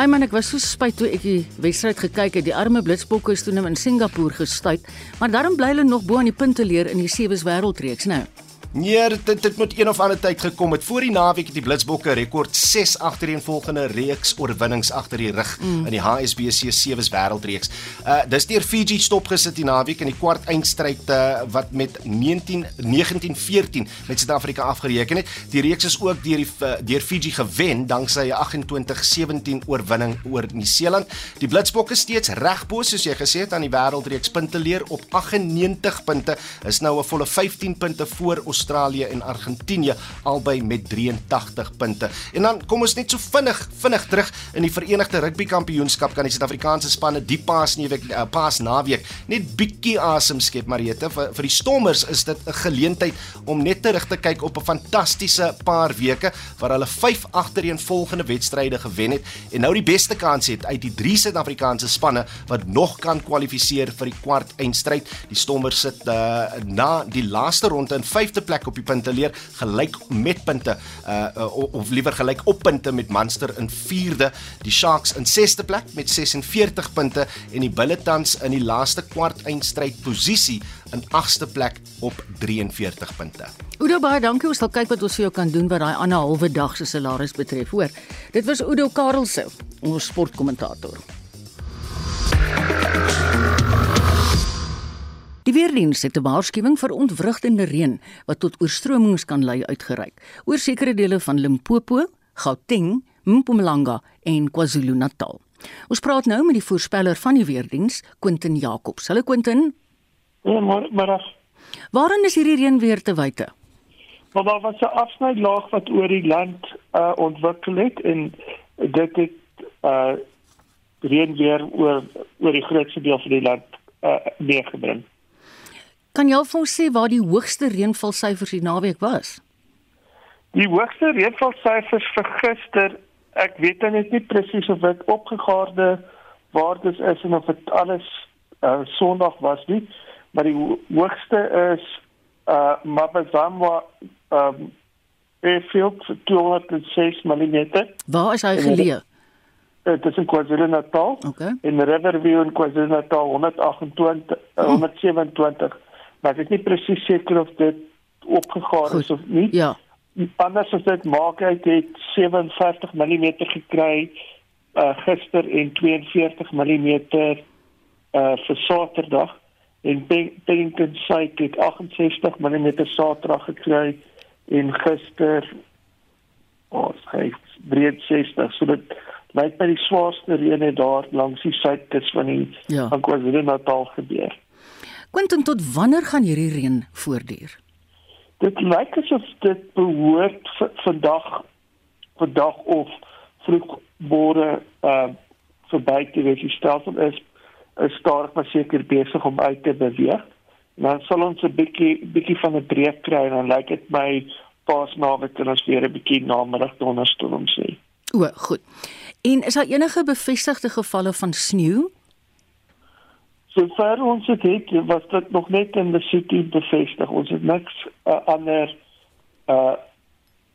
Ai man, ek was so spyt toe ek die wedstryd gekyk het. Die arme Blitsbokke is toe nou in Singapore gestuit, maar daarom bly hulle nog bo aan die punte leer in die sewe wêreldreeks nou. Nee, dit dit moet een of ander tyd gekom het. Voor die naweek het die Blitsbokke rekord 6 agtereenvolgende reeks oorwinnings agter die rug mm. in die HSBC 7s wêreldreeks. Uh dis deur Fiji stopgesit die naweek in die kwart eindstryd uh, wat met 19 1914 met Suid-Afrika afgereken het. Die reeks is ook deur die uh, deur Fiji gewen danksy 'n 28-17 oorwinning oor Nieu-Seeland. Die Blitsbokke steeds reg bo soos jy gesê het aan die wêreldreeks punte leer op 98 punte. Is nou 'n volle 15 punte voor ons Australië en Argentinië albei met 83 punte. En dan kom ons net so vinnig vinnig terug in die Verenigde Rugby Kampioenskap kan die Suid-Afrikaanse spanne die paas naweek uh, paas naweek net bietjie asem skep Mariette vir, vir die Stormers is dit 'n geleentheid om net terug te kyk op 'n fantastiese paar weke waar hulle 5 agtereenvolgende wedstryde gewen het en nou die beste kans het uit die drie Suid-Afrikaanse spanne wat nog kan kwalifiseer vir die kwart eindstryd. Die Stormers sit uh, na die laaste ronde in 5de plek op die punte leer gelyk met punte uh, of liewer gelyk op punte met Munster in 4de die Sharks in 6de plek met 46 punte en die Bulletins in die laaste kwart eindstryd posisie in 8ste plek op 43 punte. Oudo baie dankie ons sal kyk wat ons vir jou kan doen wat daai ander halwe dag se salaris betref hoor. Dit was Oudo Karelse ons sportkommentator. Die weerdiens het 'n waarskuwing vir ontwrigtende reën wat tot oorstromings kan lei uitgereik oor sekere dele van Limpopo, Gauteng, Mpumalanga en KwaZulu-Natal. Ons praat nou met die voorspeller van die weerdiens, Quentin Jacobs. Hallo Quentin. Ja, maar maar Waarin is hierdie reën weer te wyte? Maar daar was 'n afsnylaag wat oor die land uh, ontwikkel het en dit het uh reën weer oor oor die grootste deel van die land uh, meegebring. Kan jy vir ons sê waar die hoogste reënvalsyfers die naweek was? Die hoogste reënvalsyfers vir gister, ek weet net nie presies of dit opgegaarde waardes is en of dit alles uh, Sondag was nie, maar die hoogste is uh Mabazamwa um Airfield 206 mm. Waar is hy geleë? uh, tussen KwaZulu-Natal okay. en Riverview in KwaZulu-Natal 128 uh, 127. Maar ek is nie presies seker of dit opgegaar is of nie. Ja. Anders as dit maak uit het 57 mm gekry uh gister en 42 mm uh vir Saterdag en Pennington site het 68 mm Saterdag gekry en gister ons oh, het 63 so dit lyk by die swaarste reën het daar langs die suidkus van die ja. van KwaZulu-Natal gebeur. Quentin tot wanneer gaan hierdie reën voortduur? Dit lyk asof dit behoort vandag vandag of vroegbore uh verby te wees. Die stelsel is is stadig maar seker besig om uit te beweeg. Dan sal ons 'n bietjie bietjie van 'n breek kry en dan lyk dit my paasnaweek kan ons weer 'n bietjie namiddag donderstorm sê. O, goed. En is daar enige bevestigde gevalle van sneeu? Sover ons het, het was dit nog net in die city bevestig. Ons het niks uh, ander uh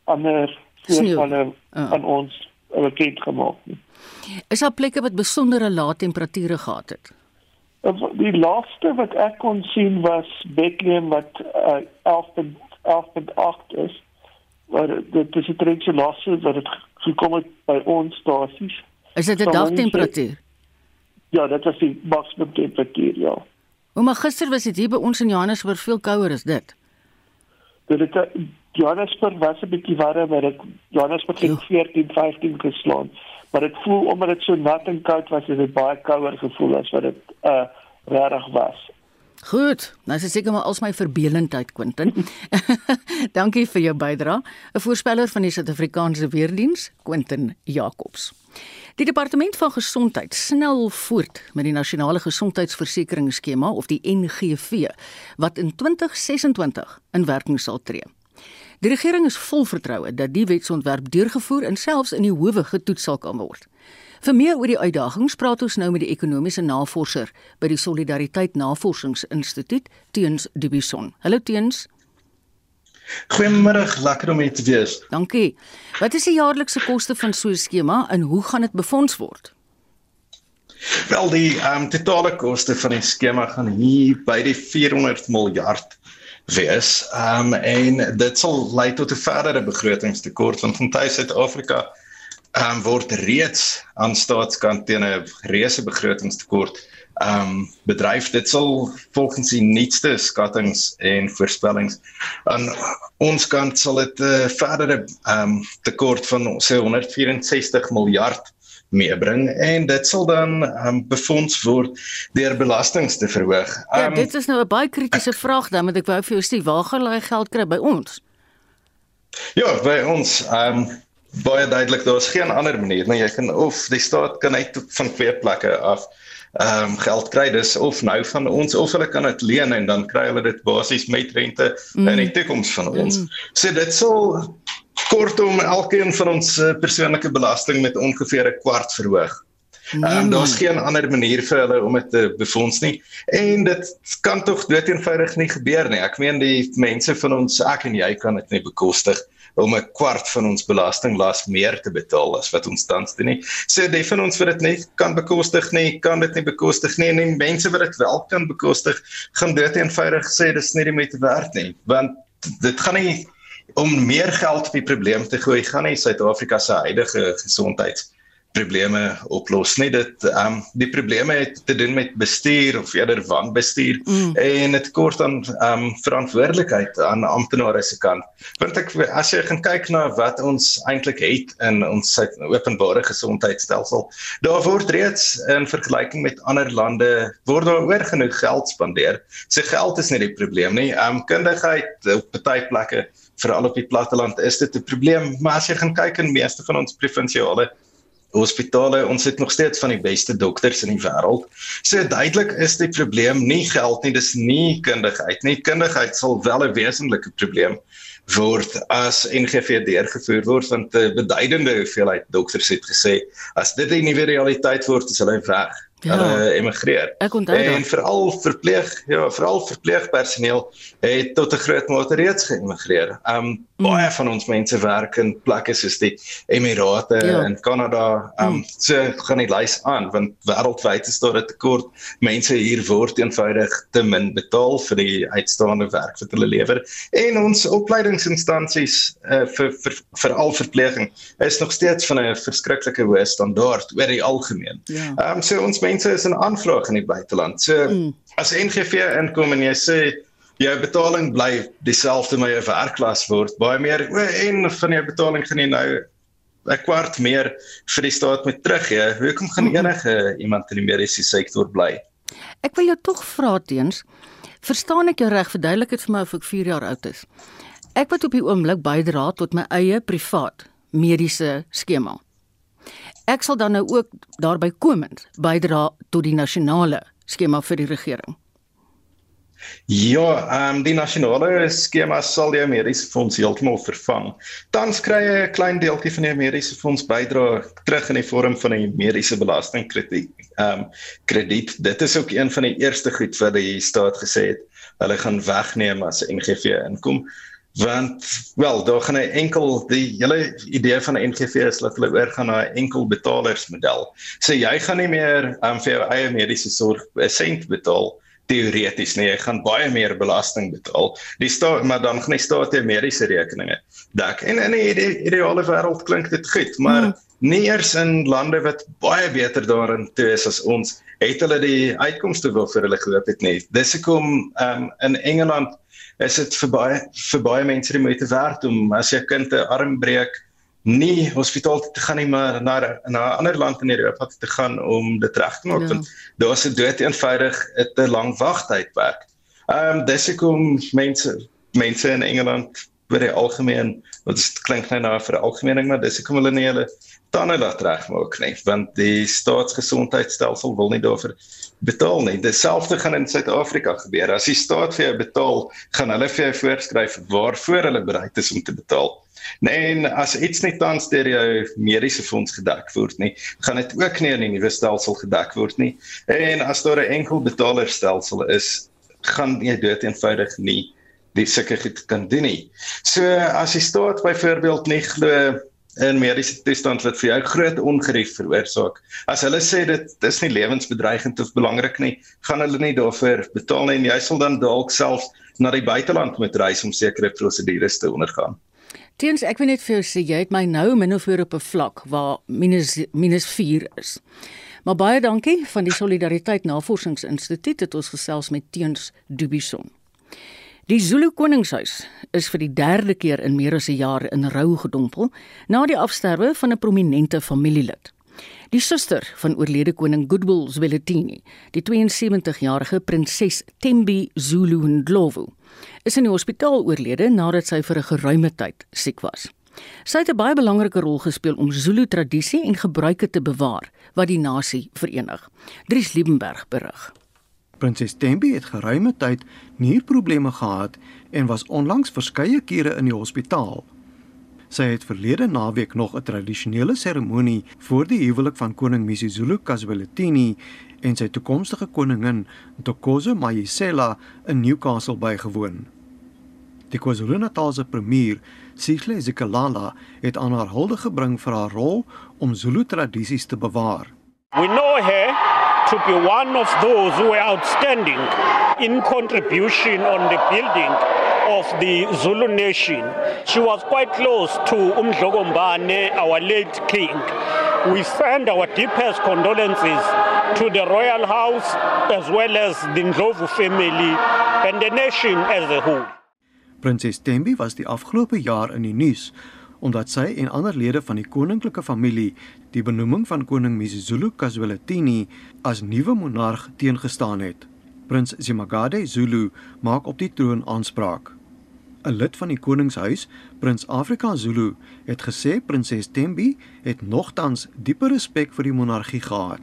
ander voorvalle uh. aan ons bekend gemaak nie. Is daar plekke wat besondere lae temperature gehad het? Die laaste wat ek kon sien was Bethlehem wat uh, 11.8 is. Maar dit is 'n trendse laaste wat dit gekom het by ons stasies. Is dit 'n dagtemperatuur? Ja, dit was die maksimum temperatuur, ja. Maar gister was dit hier by ons in Johannesburg veel kouer as dit. Dit het Johannesburg was 'n bietjie warmer, maar dit Johannesburg het 14, 15 geslaan. Maar dit voel omdat dit so nat en koud was, het dit baie kouer gevoel as wat dit uh regtig was. Goed, nou is dit seker maar als my verbelendheid Quentin. Dankie vir jou bydrae. 'n Voorspeller van die Suid-Afrikaanse Weerdiens, Quentin Jacobs. Die departement van gesondheid snel voort met die nasionale gesondheidsversekeringsskema of die NGV wat in 2026 in werking sal tree. Die regering is vol vertroue dat die wetsontwerp deurgevoer en selfs in die howe getoets sal kan word. Vir meer oor die uitdagings praat ons nou met die ekonomiese navorser by die Solidariteit Navorsingsinstituut, Teens Dubison. Hallo Teens. Goeiemôre, lekker om hier te wees. Dankie. Wat is die jaarlikse koste van so 'n skema en hoe gaan dit befonds word? Wel die ehm um, totale koste van die skema gaan hier by die 400 miljard wees. Ehm um, en dit sal lei tot 'n verdere begrotingstekort want van tuis Suid-Afrika um, word reeds aan staatskant teen 'n reuse begrotingstekort ehm um, bedryf dit sal volgens die nuutste skattings en voorspellings aan ons kant sal dit 'n uh, verdere ehm um, tekort van sê 164 miljard meebring en dit sal dan um, befonds word deur belastings te verhoog. Um, ja, dit is nou 'n baie kritiese vraag dan want ek wou vir jou sê waar gaan hulle geld kry by ons? Ja, by ons ehm um, baie duidelik daar's geen ander manier nie. Jy kan of die staat kan uit van twee plekke af ehm um, geld kry dis of nou van ons of hulle kan dit leen en dan kry hulle dit basies met rente mm. in die toekoms van ons. Mm. So dit sal kortom elkeen van ons uh, persoonlike belasting met ongeveer 'n kwart verhoog. Ehm um, daar's geen ander manier vir hulle om dit te befonds nie en dit kan tog dood eenvoudig nie gebeur nie. Ek meen die mense van ons ek en jy kan dit nie bekostig om 'n kwart van ons belastinglas meer te betaal as wat ons tans doen nie. So die van ons wat dit nie kan bekostig nie, kan dit nie bekostig nie en die mense wat dit wel kan bekostig, gaan dood eenvoudig sê dis nie die moeite werd nie, want dit gaan nie om meer geld op die probleem te gooi gaan nie Suid-Afrika se huidige gesondheids probleme oplos. Nie dit ehm um, die probleme het te doen met bestuur of eerder wanbestuur mm. en dit kort aan ehm um, verantwoordelikheid aan amptenare se kant. Want ek as jy gaan kyk na wat ons eintlik het in ons openbare gesondheidstelsel daar word reeds in vergelyking met ander lande word daar oor genoeg geld spandeer. Se so geld is nie die probleem nie. Ehm um, kundigheid op baie plekke veral op die platteland is dit 'n probleem. Maar as jy gaan kyk in meeste van ons provinsiale hospitale ons het nog steeds van die beste dokters in die wêreld. So duidelik is die probleem nie geld nie, dis nie kundigheid nie. Kundigheid sal wel 'n wesenlike probleem word as NGV deurgevoer word want 'n beduidende hoeveelheid dokters het gesê as dit 'n nuwe realiteit word, is hulle weg. Ja, hulle emigreer. Ek onthou En veral verpleeg, ja, veral verpleegpersoneel het tot 'n groot mate reeds geëmigreer. Um baie van ons mense werk in plekke soos die Emirate Ja. en Kanada. Um Mm. so gaan die lys aan want wêreldwyd is daar 'n tekort. Mense hier word eenvoudig te min betaal vir die uitstaande werk wat hulle lewer. En ons opleidingsinstansies uh, vir vir veral verpleging is nog steeds van 'n verskriklike hoë standaard oor die algemeen. Ja. Ehm um, so ons mense is in aanvraag in die buiteland. So Mm. as NGV inkom en jy sê jou betaling bly dieselfde maar jou werkklas word baie meer o, en van jou betaling gaan jy nou 'n kwart meer vir die staat moet teruggee. Hoekom gaan enige iemand in die mediese sektor bly? Ek wil jou tog vra teens. Verstaan ek jou reg? Verduidelik dit vir my of ek 4 jaar oud is. Ek wat op die oomblik bydra tot my eie privaat mediese skema. Ek sal dan nou ook daarby komend bydra tot die nasionale skema vir die regering. Ja, um, die nasionale skema sal jou mediese fonds heeltemal vervang. Tans kry jy 'n klein deeltjie van jou mediese fonds bydra terug in die vorm van 'n mediese belastingkrediet. Ehm um, krediet. Dit is ook een van die eerste goed wat die staat gesê het hulle gaan wegneem as NGV inkom want wel daar gaan 'n enkel die hele idee van 'n NGV is dat hulle oorgaan na 'n enkel betalersmodel. So jy gaan nie meer um, vir jou eie mediese sorg 'n sent betaal teoreties nee, jy gaan baie meer belasting betaal. Die staat maar dan gaan die staat jou mediese rekeninge dek. En in 'n ide ideale wêreld klink dit goed, maar Hmm. nie eers in lande wat baie beter daarin toe is as ons het hulle die uitkomste waarvoor hulle gehoop het nie. Dis hoekom um, in Engeland is dit vir baie vir baie mense die moeite werd om as jou kind 'n arm breek nie hospitaal toe te gaan nie maar na na 'n ander land in Europa toe te gaan om dit reg te maak Ja. want daar's 'n dood eenvoudig 'n lang wagtydperk. Ehm um, dis hoekom mense mense in Engeland oor die algemeen wat klink nou na vir 'n algemeening maar dis hoekom hulle nie hulle tande laat regmaak nie want die staatsgesondheidstelsel wil nie daarvoor betaal nie. Dieselfde gaan in Suid-Afrika gebeur. As die staat vir jou betaal, gaan hulle vir jou voorskryf waarvoor hulle bereid is om te betaal. Nee, en as iets nie tans deur jou mediese fonds gedek word nie, gaan dit ook nie in die nuwe stelsel gedek word nie. En as daar 'n enkel betalerstelsel is, gaan jy dood eenvoudig nie die sulke goed kan doen nie. So as die staat byvoorbeeld nie glo in mediese toestand wat vir jou groot ongerief veroorsaak. As hulle sê dit is nie lewensbedreigend of belangrik nie, gaan hulle nie daarvoor betaal nie en jy sal dan dalk selfs na die buiteland moet reis om sekere prosedures te ondergaan. Teens ek wil net vir jou sê jy het my nou min of meer op 'n vlak waar minus minus 4 is. Maar baie dankie van die Solidariteit Navorsingsinstituut het ons gesels met Teens Dubison. Die Zulu Koningshuis is vir die derde keer in meer as 'n jaar in rou gedompel na die afsterwe van 'n prominente familielid. Die suster van oorlede koning Goodwill Zwelithini, die 72-jarige prinses Thembi Zulu Ndlovu, is in die hospitaal oorlede nadat sy vir 'n geruime tyd siek was. Sy het 'n baie belangrike rol gespeel om Zulu tradisie en gebruike te bewaar wat die nasie verenig. Dries Liebenberg berig. Prinses Thembi het geruime tyd nierprobleme gehad en was onlangs verskeie kere in die hospitaal. Sy het verlede naweek nog 'n tradisionele seremonie voor die huwelik van koning Misizulu Kazwelithini en sy toekomstige koningin Ntokozo Mayisela in Newcastle bygewoon. Die KwaZulu-Natalse premier, Sihle Zikalala, het aan haar hulde gebring vir haar rol om Zulu tradisies te bewaar. We know her to be one of those who were outstanding in contribution on the building of the Zulu nation. She was quite close to Umdlogombane, our late king. We send our deepest condolences to the royal house as well as the Ndlovu family and the nation as a whole. Prinses Thembi was die afgelope jaar in die nuus omdat sy en ander lede van die koninklike familie die benoeming van koning Misizulu Kazwelithini as nuwe monarg teengestaan het. Prins Zimagade Zulu maak op die troon aanspraak. 'n Lid van die koningshuis, Prins Afrika Zulu, het gesê prinses Thembi het nogtans diepe respek vir die monargie gehad.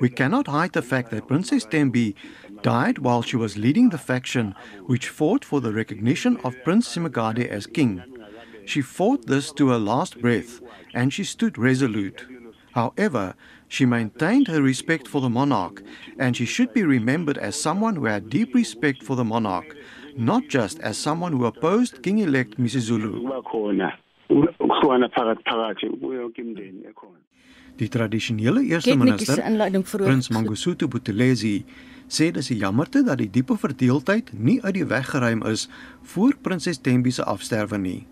We cannot hide the fact that Princess Tembi died while she was leading the faction which fought for the recognition of Prince Simagade as king. She fought this to her last breath and she stood resolute. However, she maintained her respect for the monarch and she should be remembered as someone who had deep respect for the monarch, not just as someone who opposed King elect Misizulu. Die tradisionele eerste minister, Prins Mangosuthu Buthelezi, sê dis 'n jammerte dat die diepe verdeeldheid nie uit die weg geruim is voor prinses Thembi se afsterwe nie.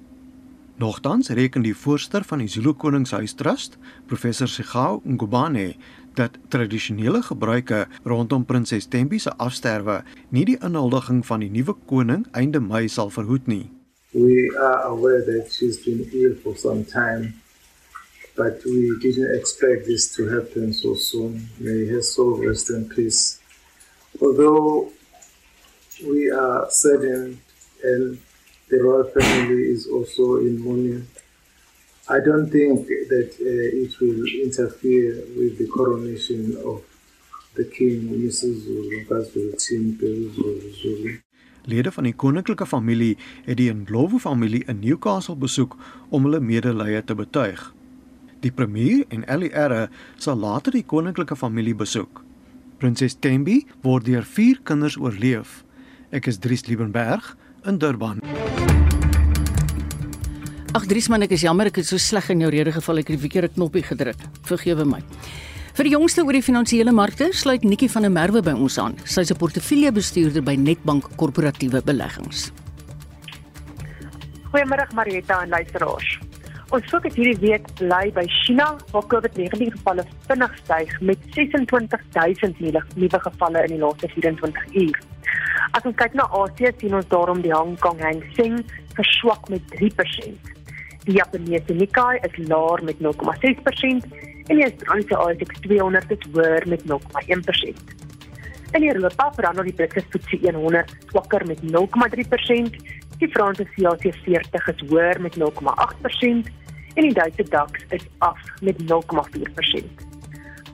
Nogtans reken die voorsteur van die Zulu Koningshuis Trust, professor Sigao Ngubane, dat tradisionele gebruike rondom prinses Thembi se afsterwe nie die inhuldiging van die nuwe koning einde Mei sal verhoed nie. We are aware that she's been ill for some time but we didn't expect this to happen so soon. May her soul rest in peace. Although we are saddened and the royal family is also in mourning, I don't think that uh, it will interfere with the coronation of the king, Mrs. Zulu, Zulu. Lede van die koninklike familie het die Ndlovu familie in Newcastle besoek om hulle medelee te betuig. Die premier en Ellie sal later die koninklike familie besoek. Prinses Tembi word deur 4 kinders oorleef. Ek is Dries Liebenberg in Durban. Ag Dries man, ek is jammer ek het so sleg in jou rede geval ek het die verkeerde knoppie gedruk. Vergewe my. Vir die jongste oor die finansiële markte sluit Nikki van der Merwe by ons aan. Sy is 'n portefeuljebestuurder by Netbank Korporatiewe Beleggings. Goeiemôre Marieta en luisteraars. Ons fokus hierdie week bly by China waar COVID-19 gevalle vinnig styg met 26000 nuwe gevalle in die laaste 24 uur. As ons kyk na Asië, sien ons daarom die Hong Kong Hang Seng verswak met 3%. Die Japannese Nikkei is laer met 0,6% en die Australiese ASX 200 is hoër met 0,1%. In Europa verander die Britse FTSE 100 swakker met 0,3%, die Franse CAC 40 is hoër met 0,8% en die Duitse DAX is af met 0,4%.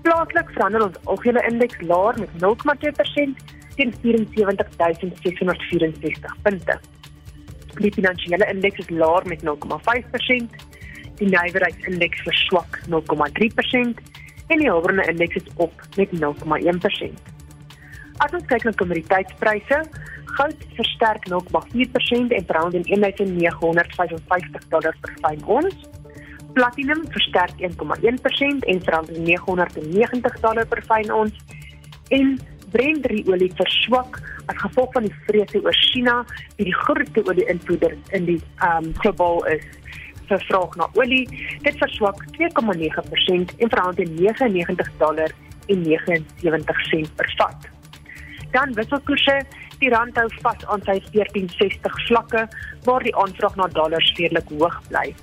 Plaaslik verander ons algehele indeks laer met 0,2% teen 74664 punte. Die finansiële indeks is laer met 0,5%, die nywerheidsindeks verswak 0,3% en die hulpbronne indeks is op met 0,1%. As ons kyk na kommoditeitspryse, goud versterk 0,4% en verhandel in 1955 dollar per fyn ons. Platinum versterk 1,1% en verhandel 990 dollar per fyn ons. En Brent olie verswak as gevolg van die vrese oor China, die grootste olie-invoerder in die ehm um, globaal is vraag na olie. Dit verswak 2,9% en verhandel 99 dollar en 79 sent per vat. Dan wisselkoerse, die rand hou vas aan sy 1460 vlakke waar die aanvraag na dollars redelik hoog bly.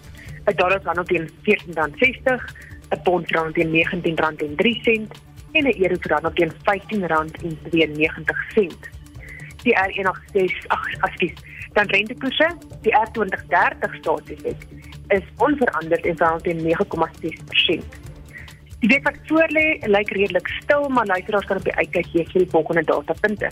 'n dollar is dan teen R14.60, 'n pond rand teen R19.03 en 'n euro rand teen R15.92. Die R186, ag, ekskuus, dan rentekoerse, die R2030 staatsefek is onveranderd en verhandel teen 9,6%. Die week wat voorlê lyk redelik stil, maar luisteraars kan op die uitkyk gee vir die volgende datapunte.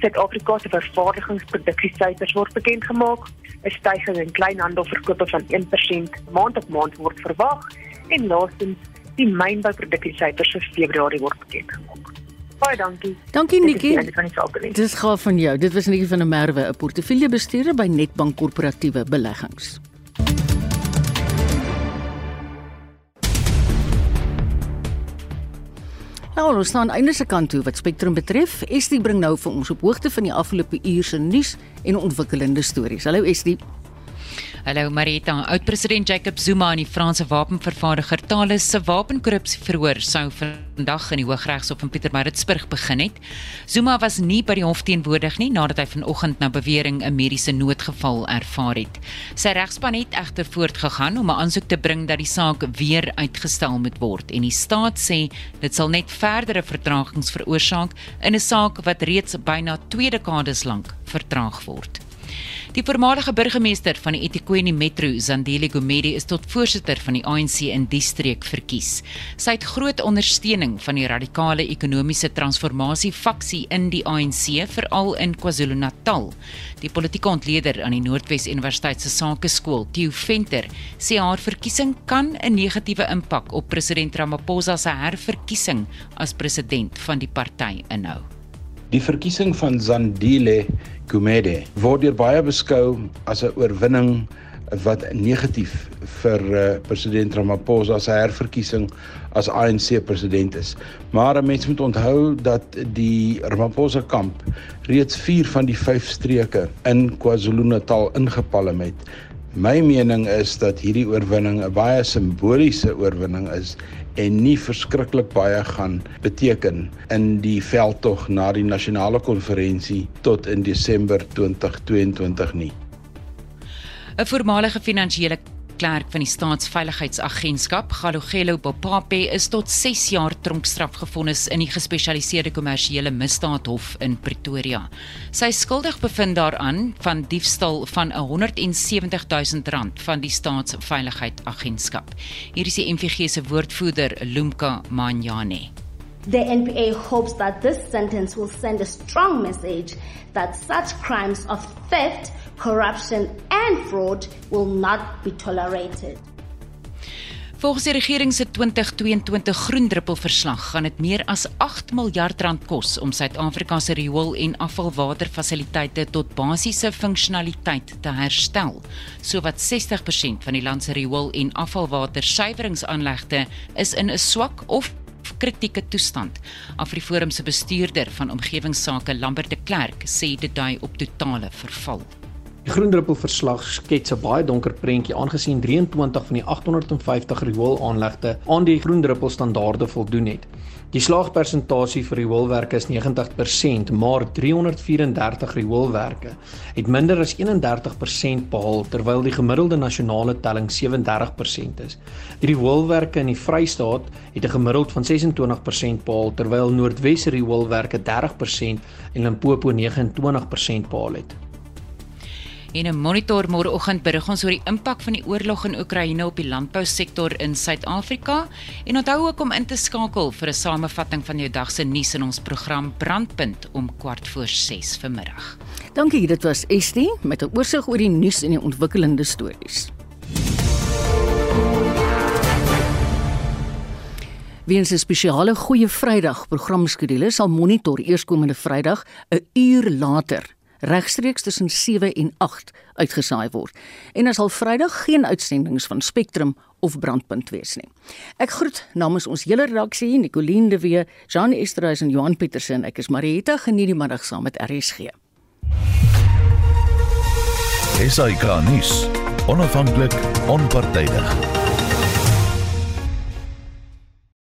Suid-Afrika se vervaardigingsproduksiesyfers word bekend gemaak. 'n Stygings in kleinhandelverkope van 1% maand op maand word verwag en laastens die mynbouproduksiesyfers vir Februarie word bekend gemaak. Baie dankie. Dankie Nikki. Dis gaaf van jou. Dit was Nikki van der Merwe, 'n portefeuljebestuurder by Netbank Korporatiewe Beleggings. Nou, ons staan einde se kant toe wat Spectrum betref. Estie bring nou vir ons op hoogte van die afgelope uur se nuus en ontwikkelende stories. Hallo Estie. Hallo Marita, oud-president Jacob Zuma en die Franse wapenvervaardiger Thales se wapenkorrupsie verhoor sou vandag in die Hooggeregshof in Pietermaritzburg begin het. Zuma was nie by die hof teenwoordig nie nadat hy vanoggend na bewering 'n mediese noodgeval ervaar het. Sy regspan het egter voortgegaan om 'n aansoek te bring dat die saak weer uitgestel moet word en die staat sê dit sal net verdere vertragings veroorsaak in 'n saak wat reeds byna 2 dekades lank vertraag word. Die voormalige burgemeester van die eThekwini Metro, Zandile Gumede, is tot voorsitter van die ANC in die streek verkies. Sy het groot ondersteuning van die radikale ekonomiese transformasie faksie in die ANC, veral in KwaZulu-Natal. Die politieke ontleder aan die Noordwes Universiteit se Sakeskool, Theo Venter, sê haar verkiesing kan 'n negatiewe impak op president Ramaphosa se herverkiesing as president van die party inhou. Die verkiesing van Zandile Gumede word deur baie beskou as 'n oorwinning wat negatief vir uh, president Ramaphosa se herverkiesing as ANC president is. Maar mense moet onthou dat die Ramaphosa kamp reeds 4 van die 5 streke in KwaZulu-Natal ingepalem het. My mening is dat hierdie oorwinning 'n baie simboliese oorwinning is en nie verskriklik baie gaan beteken in die veldtog na die nasionale konferensie tot in Desember 2022 nie. 'n Voormalige finansiële klerk van die staatsveiligheidsagentskap, Galogelo Bopape, is tot 6 jaar tronkstraf gefonnis in die gespesialiseerde kommersiële misdaadhof in Pretoria. Sy is skuldig bevind daaraan van diefstal van 170 000 rand van die staatsveiligheidsagentskap. Hier is die MVG se woordvoerder, Lumka Manyane. The NPA hopes that this sentence will send a strong message that such crimes of theft corruption and fraud will not be tolerated. Volgens die regering se 2022 groendruppelverslag gaan dit meer as 8 miljard rand kos om Suid-Afrika se riool- en afvalwaterfasiliteite tot basiese funksionaliteit te herstel. Sowat 60% van die land se riool- en afvalwatersuiweringsaanlegte is in 'n swak of kritieke toestand. Afriforum se bestuurder van omgewingsake, Lambert de Klerk, sê dit dui op totale verval. Die Groendruppel verslag skets 'n baie donker prentjie aangesien 23 van die 850 rioolaanlegte aan die Groendruppel standaarde voldoen het. Die slaagpersentasie vir rioolwerke is 90%, maar 334 rioolwerke het minder as 31% behaal terwyl die gemiddelde nasionale telling 37% is. Die rioolwerke in die Vrystaat het 'n gemiddeld van 26% behaal terwyl Noordwes rioolwerke 30% en Limpopo 29% behaal het. En 'n monitor môreoggend berig ons oor die impak van die oorlog in Oekraïne op die landbousektor in Suid-Afrika en onthou ook om in te skakel vir 'n samevatting van jou dag se nuus in ons program Brandpunt om kwart voor 6 vanmiddag. Dankie, dit was Estie met 'n oorsig oor die nuus en die ontwikkelende stories. Weens 'n spesiale Goeie Vrydag programskedule sal Monitor eerskomende Vrydag 'n uur later regstreeks tussen 7 en 8 uitgesaai word. En as al Vrydag geen uitsendings van Spectrum of Brandpunt wees nie. Ek groet namens ons hele redaksie, Nicoline de Wee, Jean Esterhuis en Johan Pietersen. Ek is Marieta geniet die middag saam met RSG. Esai Kahnis, onafhanklik, onpartydig.